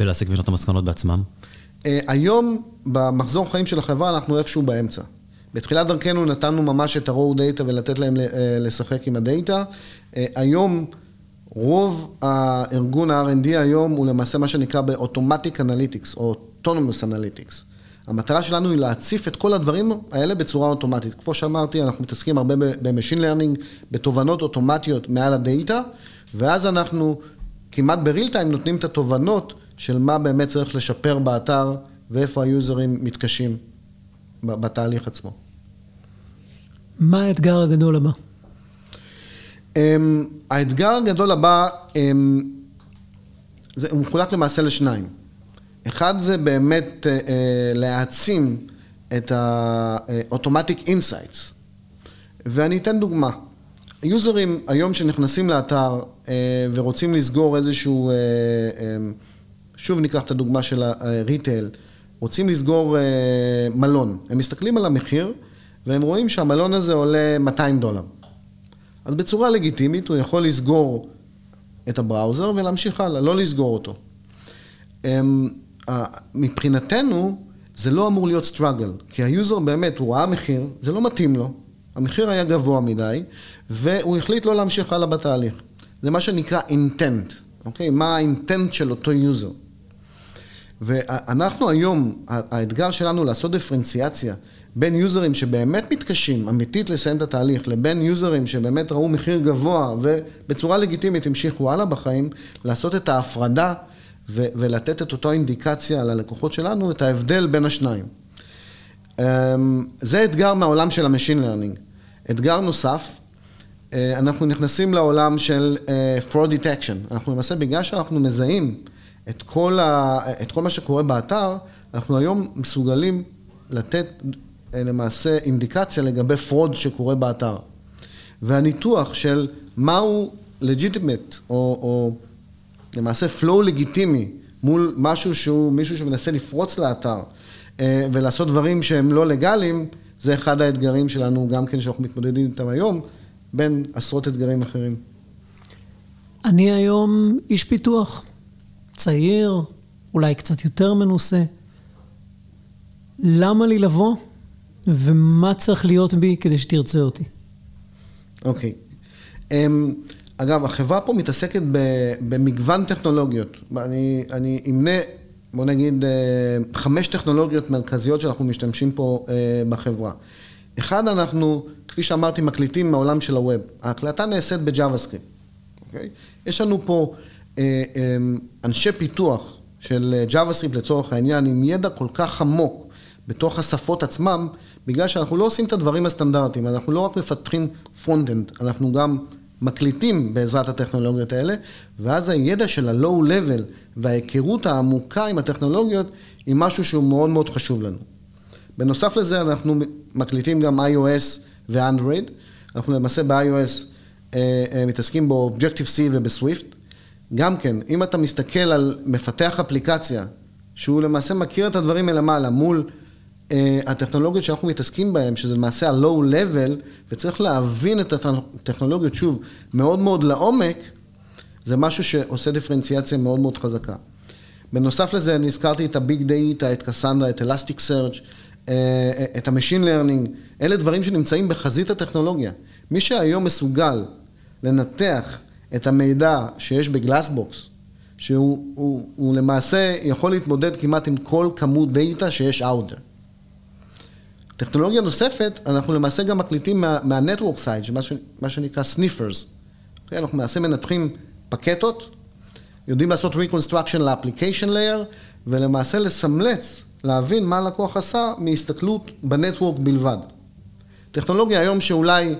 [SPEAKER 1] ולהסיק ממנו את המסקנות בעצמם?
[SPEAKER 2] היום, במחזור חיים של החברה, אנחנו איפשהו באמצע. בתחילת דרכנו נתנו ממש את ה-raw data ולתת להם לשחק עם הדאטה. היום... רוב הארגון ה-R&D היום הוא למעשה מה שנקרא ב-Automatic Analytics או Autonomous Analytics. המטרה שלנו היא להציף את כל הדברים האלה בצורה אוטומטית. כמו שאמרתי, אנחנו מתעסקים הרבה ב-Machine Learning, בתובנות אוטומטיות מעל הדאטה, ואז אנחנו כמעט בריל טיים נותנים את התובנות של מה באמת צריך לשפר באתר ואיפה היוזרים מתקשים בתהליך עצמו.
[SPEAKER 3] מה האתגר הגדול הבא?
[SPEAKER 2] Um, האתגר הגדול הבא, um, זה, הוא מחולק למעשה לשניים. אחד זה באמת uh, להעצים את ה-Automatic Insights. ואני אתן דוגמה. יוזרים היום שנכנסים לאתר uh, ורוצים לסגור איזשהו, uh, um, שוב ניקח את הדוגמה של הריטייל, רוצים לסגור אה, מלון. הם מסתכלים על המחיר והם רואים שהמלון הזה עולה 200 דולר. אז בצורה לגיטימית הוא יכול לסגור את ה browser ולהמשיך הלאה, לא לסגור אותו. אמ, מבחינתנו, זה לא אמור להיות struggle, כי ה user באמת, הוא ראה מחיר, זה לא מתאים לו, המחיר היה גבוה מדי, והוא החליט לא להמשיך הלאה בתהליך. זה מה שנקרא intent, אוקיי? מה ה intent של אותו יוזר. ואנחנו היום, האתגר שלנו לעשות דיפרנציאציה בין יוזרים שבאמת מתקשים אמיתית לסיים את התהליך, לבין יוזרים שבאמת ראו מחיר גבוה ובצורה לגיטימית המשיכו הלאה בחיים, לעשות את ההפרדה ו- ולתת את אותו אינדיקציה ללקוחות שלנו, את ההבדל בין השניים. אמ, זה אתגר מהעולם של ה machine learning. אתגר נוסף, אה, אנחנו נכנסים לעולם של אה, fraud detection. אנחנו למעשה, בגלל שאנחנו מזהים את כל, ה, את כל מה שקורה באתר, אנחנו היום מסוגלים לתת אה, למעשה אינדיקציה לגבי fraud שקורה באתר. והניתוח של מהו legitimate, או, או למעשה flow לגיטימי מול משהו שהוא מישהו שמנסה לפרוץ לאתר אה, ולעשות דברים שהם לא לגאליים, זה אחד האתגרים שלנו, גם כן שאנחנו מתמודדים איתם היום, בין עשרות אתגרים אחרים.
[SPEAKER 3] אני היום איש פיתוח, צעיר, אולי קצת יותר מנוסה. למה לי לבוא ומה צריך להיות בי כדי שתרצה אותי.
[SPEAKER 2] אוקיי. Okay. אמ, um, אגב, החברה פה מתעסקת במגוון טכנולוגיות. אני, אני אמנה, בוא נגיד, אה, חמש טכנולוגיות מרכזיות שאנחנו משתמשים פה אה, בחברה. אחד, אנחנו, כפי שאמרתי, מקליטים מהעולם של ה web. ההקלטה נעשית ב-JavaScript. אוקיי? יש לנו פה אנשי פיתוח של JavaScript לצורך העניין, עם ידע כל כך עמוק בתוך השפות עצמם, בגלל שאנחנו לא עושים את הדברים הסטנדרטיים, אנחנו לא רק מפתחים front-end, אנחנו גם מקליטים בעזרת הטכנולוגיות האלה, ואז הידע של ה-low level וההיכרות העמוקה עם הטכנולוגיות היא משהו שהוא מאוד מאוד חשוב לנו. בנוסף לזה אנחנו מקליטים גם iOS ו-Android, אנחנו למעשה ב-iOS אה, אה, מתעסקים ב-Objective-C וב-Swift. גם כן, אם אתה מסתכל על מפתח אפליקציה, שהוא למעשה מכיר את הדברים מלמעלה מול אה, הטכנולוגיות שאנחנו מתעסקים בהן, שזה למעשה ה-low level, וצריך להבין את הטכנולוגיות, שוב, מאוד מאוד לעומק, זה משהו שעושה דיפרנציאציה מאוד מאוד חזקה. בנוסף לזה, אני הזכרתי את ה big data, את קסנדרה, את Elasticsearch, אה, את ה machine learning, אלה דברים שנמצאים בחזית הטכנולוגיה. מי שהיום מסוגל לנתח את המידע שיש ב Glassbox, שהוא הוא, הוא למעשה יכול להתמודד כמעט עם כל כמות דאטה שיש there. טכנולוגיה נוספת, אנחנו למעשה גם מקליטים מה, מה-network side, מה שנקרא sniffers. Okay, אוקיי? אנחנו למעשה מנתחים פקטות, יודעים לעשות reconstruction ל-application layer, ולמעשה לסמלץ, להבין מה הלקוח עשה מהסתכלות בנטוורק בלבד. טכנולוגיה היום שאולי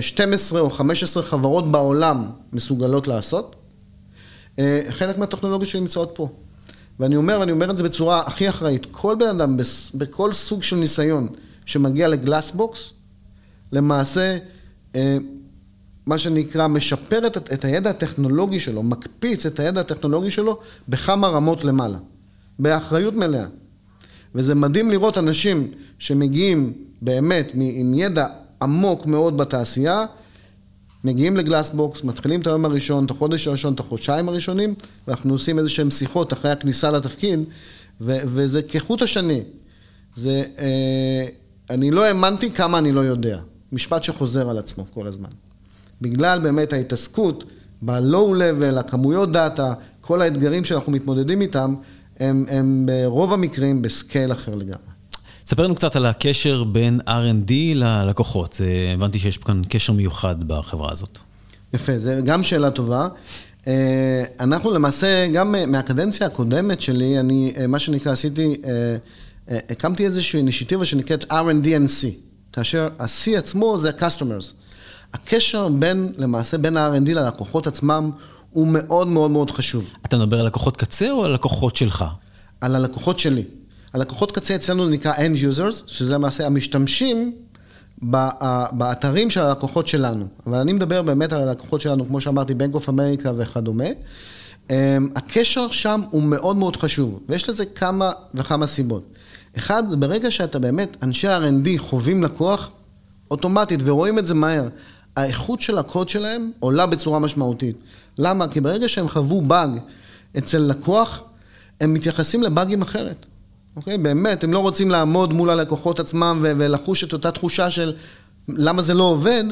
[SPEAKER 2] 12 אה, אה, או 15 חברות בעולם מסוגלות לעשות, אה, חלק מהטכנולוגיות שנמצאות פה. ואני אומר, אני אומר את זה בצורה הכי אחראית, כל בן אדם, בכל סוג של ניסיון שמגיע לגלאסבוקס, למעשה, אה, מה שנקרא, משפר את, את הידע הטכנולוגי שלו, מקפיץ את הידע הטכנולוגי שלו בכמה רמות למעלה, באחריות מלאה. וזה מדהים לראות אנשים שמגיעים באמת עם ידע עמוק מאוד בתעשייה, מגיעים לגלאסבוקס, מתחילים את היום הראשון, את החודש הראשון, את החודשיים הראשונים, ואנחנו עושים איזה שהן שיחות אחרי הכניסה לתפקיד, ו- וזה כחוט השני. זה, אה, אני לא האמנתי כמה אני לא יודע. משפט שחוזר על עצמו כל הזמן. בגלל באמת ההתעסקות ב-low-level, הכמויות דאטה, כל האתגרים שאנחנו מתמודדים איתם, הם, הם ברוב המקרים בסקייל אחר לגמרי.
[SPEAKER 1] ספר לנו קצת על הקשר בין R&D ללקוחות. הבנתי שיש כאן קשר מיוחד בחברה הזאת.
[SPEAKER 2] יפה, זו גם שאלה טובה. אה, אנחנו למעשה, גם מהקדנציה הקודמת שלי, אני, אה, מה שנקרא, עשיתי, אה, הקמתי איזושהי אינישיטיבה שנקראת R&D and C, כאשר ה-C עצמו זה ה-customers. הקשר בין, למעשה, בין ה-R&D ללקוחות עצמם הוא מאוד מאוד מאוד חשוב.
[SPEAKER 1] אתה מדבר על לקוחות קצה או על לקוחות שלך?
[SPEAKER 2] על הלקוחות שלי. הלקוחות קצה אצלנו נקרא End Users, שזה למעשה המשתמשים באתרים של הלקוחות שלנו. אבל אני מדבר באמת על הלקוחות שלנו, כמו שאמרתי, Bank of America וכדומה. אמ, הקשר שם הוא מאוד מאוד חשוב, ויש לזה כמה וכמה סיבות. אחד, ברגע שאתה באמת, אנשי R&D חווים לקוח, אוטומטית, ורואים את זה מהר, האיכות של הקוד שלהם עולה בצורה משמעותית. למה? כי ברגע שהם חוו באג אצל לקוח, הם מתייחסים לבאגים אחרת. אוקיי? באמת, הם לא רוצים לעמוד מול הלקוחות עצמם ולחוש את אותה תחושה של למה זה לא עובד,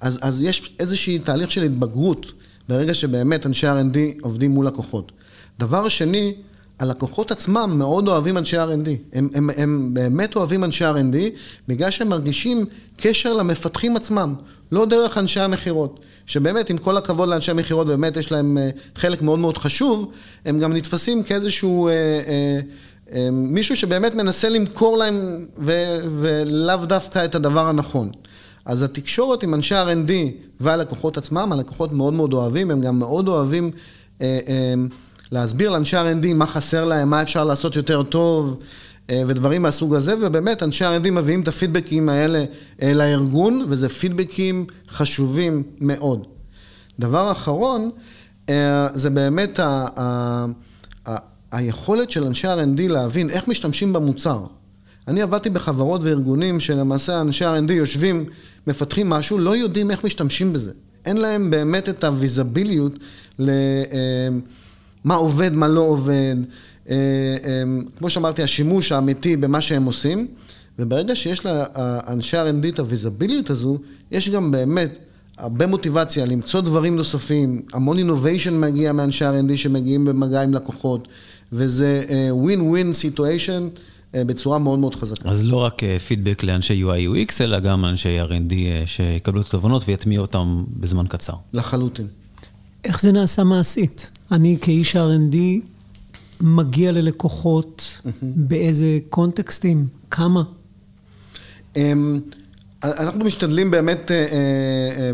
[SPEAKER 2] אז, אז יש איזשהי תהליך של התבגרות ברגע שבאמת אנשי R&D עובדים מול לקוחות. דבר שני, הלקוחות עצמם מאוד אוהבים אנשי R&D. הם, הם, הם באמת אוהבים אנשי R&D בגלל שהם מרגישים קשר למפתחים עצמם, לא דרך אנשי המכירות. שבאמת, עם כל הכבוד לאנשי המכירות, באמת יש להם אה, חלק מאוד מאוד חשוב, הם גם נתפסים כאיזשהו... אה, אה, מישהו שבאמת מנסה למכור להם ו- ולאו דווקא את הדבר הנכון. אז התקשורת עם אנשי R&D והלקוחות עצמם, הלקוחות מאוד מאוד אוהבים, הם גם מאוד אוהבים אה, אה, להסביר לאנשי R&D מה חסר להם, מה אפשר לעשות יותר טוב אה, ודברים מהסוג הזה, ובאמת אנשי R&D מביאים את הפידבקים האלה אה, לארגון, וזה פידבקים חשובים מאוד. דבר אחרון, אה, זה באמת ה... ה היכולת של אנשי R&D להבין איך משתמשים במוצר. אני עבדתי בחברות וארגונים שלמעשה אנשי R&D יושבים, מפתחים משהו, לא יודעים איך משתמשים בזה. אין להם באמת את הוויזביליות למה אה, עובד, מה לא עובד. אה, אה, כמו שאמרתי, השימוש האמיתי במה שהם עושים. וברגע שיש לאנשי R&D את הוויזביליות הזו, יש גם באמת הרבה מוטיבציה למצוא דברים נוספים, המון innovation מגיע מאנשי R&D שמגיעים במגע עם לקוחות. וזה win-win situation בצורה מאוד מאוד חזקה.
[SPEAKER 1] אז לא רק פידבק אה, לאנשי UI UX, אלא גם אנשי R&D אה, שיקבלו את התובנות ויטמיעו אותם בזמן קצר.
[SPEAKER 2] לחלוטין.
[SPEAKER 3] איך זה נעשה מעשית? אני כאיש R&D מגיע ללקוחות, באיזה קונטקסטים? כמה?
[SPEAKER 2] אמ, אנחנו משתדלים באמת אה,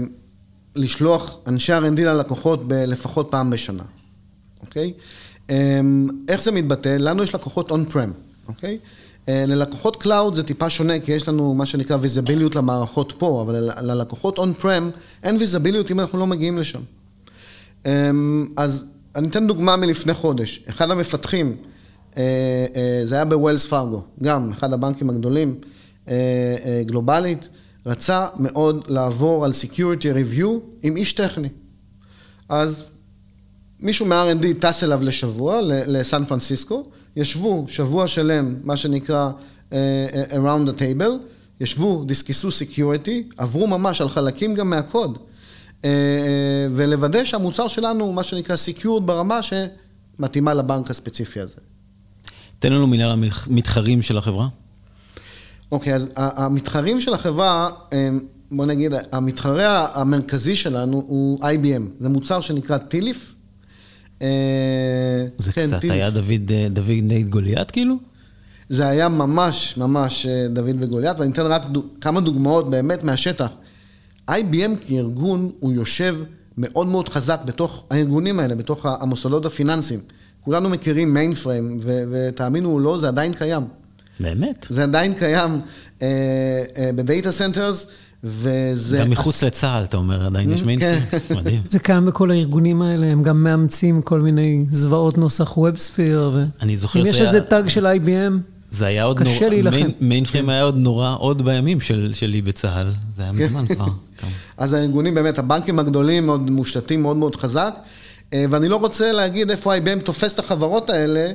[SPEAKER 2] לשלוח אנשי R&D ללקוחות לפחות פעם בשנה, אוקיי? אמ, איך זה מתבטא? לנו יש לקוחות on-prem, אוקיי? אה, ללקוחות cloud זה טיפה שונה, כי יש לנו מה שנקרא ויזביליות למערכות פה, אבל ללקוחות on-prem אין ויזביליות אם אנחנו לא מגיעים לשם. אמ, אז אני אתן דוגמה מלפני חודש. אחד המפתחים, אה, אה, זה היה בווילס פארגו, גם אחד הבנקים הגדולים, גלובלית, רצה מאוד לעבור על Security Review עם איש טכני. אז מישהו מה-R&D טס אליו לשבוע, לסן פרנסיסקו, ישבו שבוע שלם, מה שנקרא uh, around the table, ישבו, דיסקסו security, עברו ממש על חלקים גם מהקוד, uh, ולוודא שהמוצר שלנו מה שנקרא secured ברמה שמתאימה לבנק הספציפי הזה.
[SPEAKER 1] תן לנו מילה למתחרים של החברה.
[SPEAKER 2] אוקיי, okay, אז המתחרים של החברה, בוא נגיד, המתחרה המרכזי שלנו הוא IBM. זה מוצר שנקרא טיליף.
[SPEAKER 1] אה, זה כן, קצת היה דוד, אה, דוד נגד גוליית כאילו?
[SPEAKER 2] זה היה ממש ממש אה, דוד וגוליית, ואני אתן רק דוג, כמה דוגמאות באמת מהשטח. IBM כארגון, הוא יושב מאוד מאוד חזק בתוך הארגונים האלה, בתוך המוסדות הפיננסיים. כולנו מכירים mainframe, ותאמינו או לא, זה עדיין קיים.
[SPEAKER 1] באמת?
[SPEAKER 2] זה עדיין קיים ב data centers, וזה...
[SPEAKER 1] גם מחוץ לצה"ל, אתה אומר, עדיין יש mainframe. מדהים.
[SPEAKER 3] זה קיים בכל הארגונים האלה, הם גם מאמצים כל מיני זוועות נוסח WebSphere.
[SPEAKER 1] אני זוכר
[SPEAKER 3] אם יש איזה tag של IBM,
[SPEAKER 1] זה היה עוד
[SPEAKER 3] קשה להילחם.
[SPEAKER 1] mainframe היה עוד נורא, עוד בימים של- שלי בצה"ל. זה היה מזמן כבר.
[SPEAKER 2] אז הארגונים, באמת, הבנקים הגדולים מאוד מושתתים מאוד מאוד חזק, אה, ואני לא רוצה להגיד איפה IBM תופס את החברות האלה,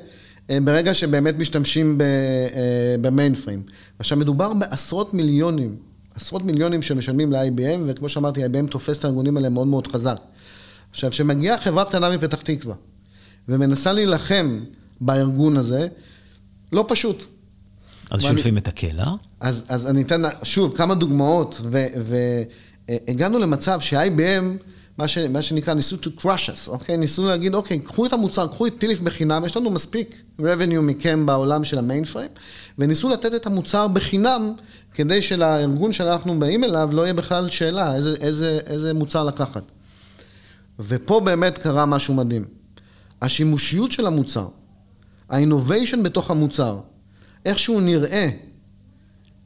[SPEAKER 2] אה, ברגע שבאמת משתמשים ב- אה, במיינפריים. עכשיו, מדובר בעשרות מיליונים, עשרות מיליונים שמשלמים ל-IBM, וכמו שאמרתי, IBM תופס את הארגונים האלה מאוד מאוד חזק. עכשיו, כשמגיעה חברה קטנה מפתח תקווה, ומנסה להילחם בארגון הזה, לא פשוט.
[SPEAKER 1] אז
[SPEAKER 2] ואני-
[SPEAKER 1] שולפים את הקלע.
[SPEAKER 2] אז, אז אני אתן שוב כמה דוגמאות, והגענו למצב ש-IBM, מה, ש, מה שנקרא, ניסו to crush us, אוקיי? ניסו להגיד, אוקיי, קחו את המוצר, קחו את טיליף בחינם, יש לנו מספיק revenue מכם בעולם של המיין פריים, וניסו לתת את המוצר בחינם, כדי שלארגון שאנחנו באים אליו לא יהיה בכלל שאלה איזה, איזה, איזה מוצר לקחת. ופה באמת קרה משהו מדהים. השימושיות של המוצר, ה-innovation בתוך המוצר, איך שהוא נראה,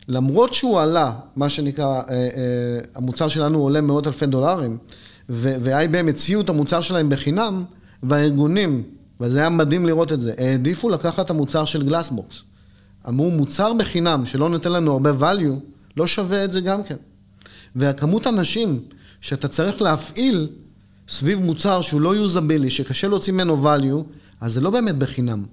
[SPEAKER 2] למרות שהוא עלה, מה שנקרא, אה, אה, המוצר שלנו עולה מאות אלפי דולרים, ו-IBM הציעו את המוצר שלהם בחינם, והארגונים, וזה היה מדהים לראות את זה, העדיפו לקחת את המוצר של גלאסבוקס. אמרו, מוצר בחינם שלא נותן לנו הרבה value, לא שווה את זה גם כן. והכמות אנשים שאתה צריך להפעיל סביב מוצר שהוא לא יוזבילי, שקשה להוציא ממנו value, אז זה לא באמת בחינם.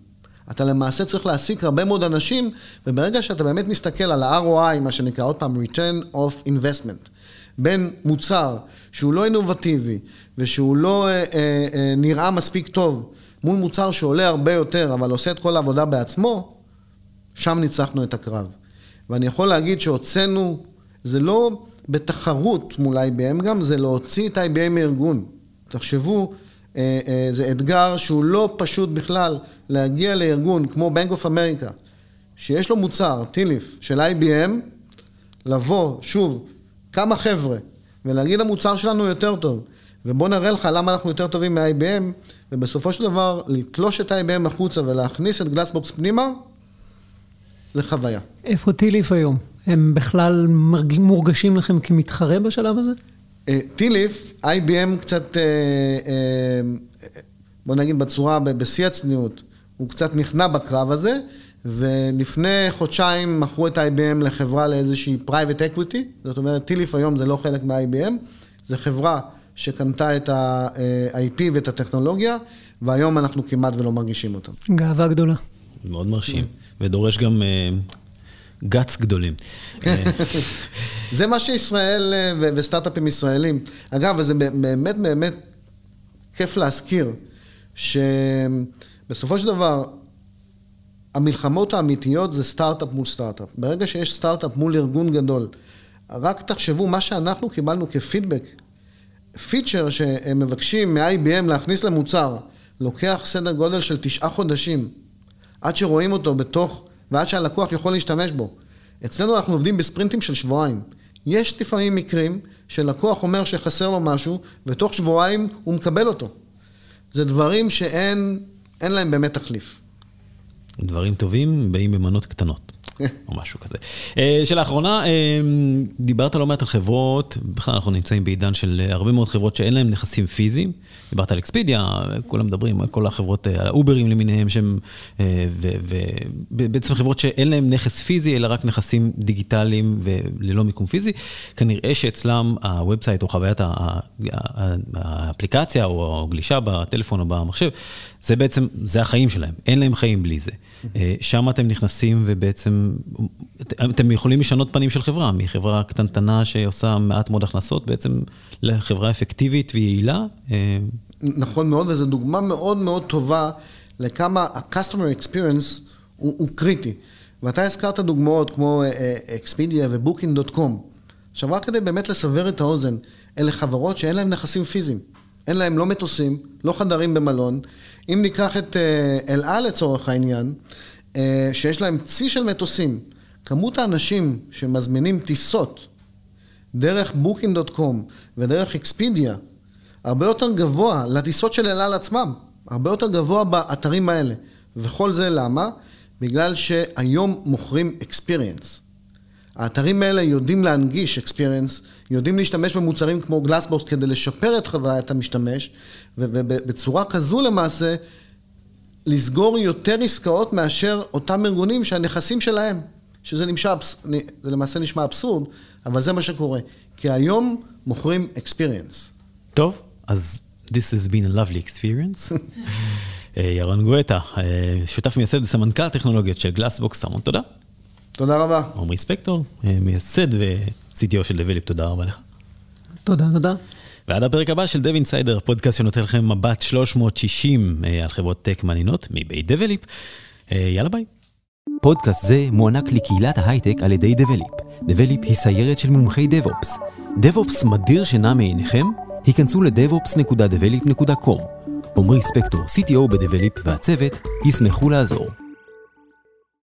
[SPEAKER 2] אתה למעשה צריך להעסיק הרבה מאוד אנשים, וברגע שאתה באמת מסתכל על ה-ROI, מה שנקרא, עוד פעם, return of investment, בין מוצר שהוא לא אינובטיבי ושהוא לא אה, אה, אה, נראה מספיק טוב, מול מוצר שעולה הרבה יותר, אבל עושה את כל העבודה בעצמו, שם ניצחנו את הקרב. ואני יכול להגיד שהוצאנו, זה לא בתחרות מול IBM גם, זה להוציא את IBM מארגון. תחשבו, אה, אה, זה אתגר שהוא לא פשוט בכלל להגיע לארגון כמו Bank of America, שיש לו מוצר, טיליף, של IBM, לבוא, שוב, כמה חבר'ה, ולהגיד המוצר שלנו יותר טוב, ובוא נראה לך למה אנחנו יותר טובים מ-IBM, ובסופו של דבר, לתלוש את IBM החוצה ולהכניס את גלאסבוקס פנימה, זה חוויה.
[SPEAKER 3] איפה טיליף היום? הם בכלל מורגשים לכם כמתחרה בשלב הזה?
[SPEAKER 2] אה, טיליף, IBM קצת, אה, אה, בוא נגיד בצורה, בשיא הצניעות, הוא קצת נכנע בקרב הזה, ולפני חודשיים מכרו את IBM לחברה לאיזושהי private equity, זאת אומרת, טיליף היום זה לא חלק מה-IBM, זה חברה שקנתה את ה-IP ואת הטכנולוגיה, והיום אנחנו כמעט ולא מרגישים אותם.
[SPEAKER 3] גאווה גדולה.
[SPEAKER 1] מאוד מרשים. ודורש גם גאץ גדולים. אה,
[SPEAKER 2] זה מה שישראל אה, ו- וסטארט-אפים ישראלים. אגב, וזה באמת באמת כיף להזכיר, שבסופו של דבר, המלחמות האמיתיות זה סטארט-אפ מול סטארט-אפ. ברגע שיש סטארט-אפ מול ארגון גדול, רק תחשבו מה שאנחנו קיבלנו כפידבק. פיצ'ר שהם מבקשים מ-IBM להכניס למוצר, לוקח סדר גודל של תשעה חודשים, עד שרואים אותו בתוך, ועד שהלקוח יכול להשתמש בו. אצלנו אנחנו עובדים בספרינטים של שבועיים. יש לפעמים מקרים שלקוח אומר שחסר לו משהו, ותוך שבועיים הוא מקבל אותו. זה דברים שאין אין להם באמת תחליף.
[SPEAKER 1] דברים טובים באים במנות קטנות, או משהו כזה. אה, שאלה אחרונה, אה, דיברת לא מעט על חברות, בכלל אנחנו נמצאים בעידן של הרבה מאוד חברות שאין להן נכסים פיזיים. דיברת על Expedia, כולם מדברים על כל החברות, על האוברים למיניהם, שהם, אה, ובעצם חברות שאין להן נכס פיזי, אלא רק נכסים דיגיטליים וללא מיקום פיזי. כנראה שאצלם ה website או חוויית האפליקציה או הגלישה בטלפון או במחשב, זה בעצם, זה החיים שלהם, אין להם חיים בלי זה. אה, שם אתם נכנסים ובעצם, אתם יכולים לשנות פנים של חברה, מחברה קטנטנה שעושה מעט מאוד הכנסות, בעצם לחברה אפקטיבית ויעילה. אה,
[SPEAKER 2] נכון מאוד, וזו דוגמה מאוד מאוד טובה לכמה ה-customer experience הוא, הוא קריטי. ואתה הזכרת דוגמאות כמו אקספידיה ובוקינג.קום. עכשיו, רק כדי באמת לסבר את האוזן, אלה חברות שאין להן נכסים פיזיים. אין להם לא מטוסים, לא חדרים במלון. אם ניקח את אה, אל על לצורך העניין, אה, שיש להם צי של מטוסים, כמות האנשים שמזמינים טיסות דרך Booking.com ודרך Expedia, הרבה יותר גבוה לטיסות של אל על עצמם, הרבה יותר גבוה באתרים האלה. וכל זה למה? בגלל שהיום מוכרים experience. האתרים האלה יודעים להנגיש experience, יודעים להשתמש במוצרים כמו Glassbox כדי לשפר את חוויית המשתמש, ובצורה כזו למעשה, לסגור יותר עסקאות מאשר אותם ארגונים שהנכסים שלהם, שזה נמשע, זה למעשה נשמע אבסורד, אבל זה מה שקורה. כי היום מוכרים experience.
[SPEAKER 1] טוב, אז this has been a lovely experience. אה, ירון גואטה, אה, שותף מייסד וסמנכ"ל טכנולוגיות של Glassbox, המון תודה.
[SPEAKER 2] תודה רבה.
[SPEAKER 1] עמרי ספקטור, אה, מייסד ו-CTO של Develeap, תודה רבה לך.
[SPEAKER 3] תודה, תודה.
[SPEAKER 1] ועד הפרק הבא של Dev Insider, פודקאסט שנותן לכם מבט 360 על חברות tech מעניינות מבית Develeap. יאללה ביי.
[SPEAKER 4] פודקאסט זה מוענק לקהילת ההייטק על ידי Develeap. Develeap היא סיירת של מומחי DevOps. DevOps מדיר שינה מעיניכם? היכנסו ל- devops.develeap.com. עמרי ספקטור, CTO ב Develeap והצוות, ישמחו לעזור.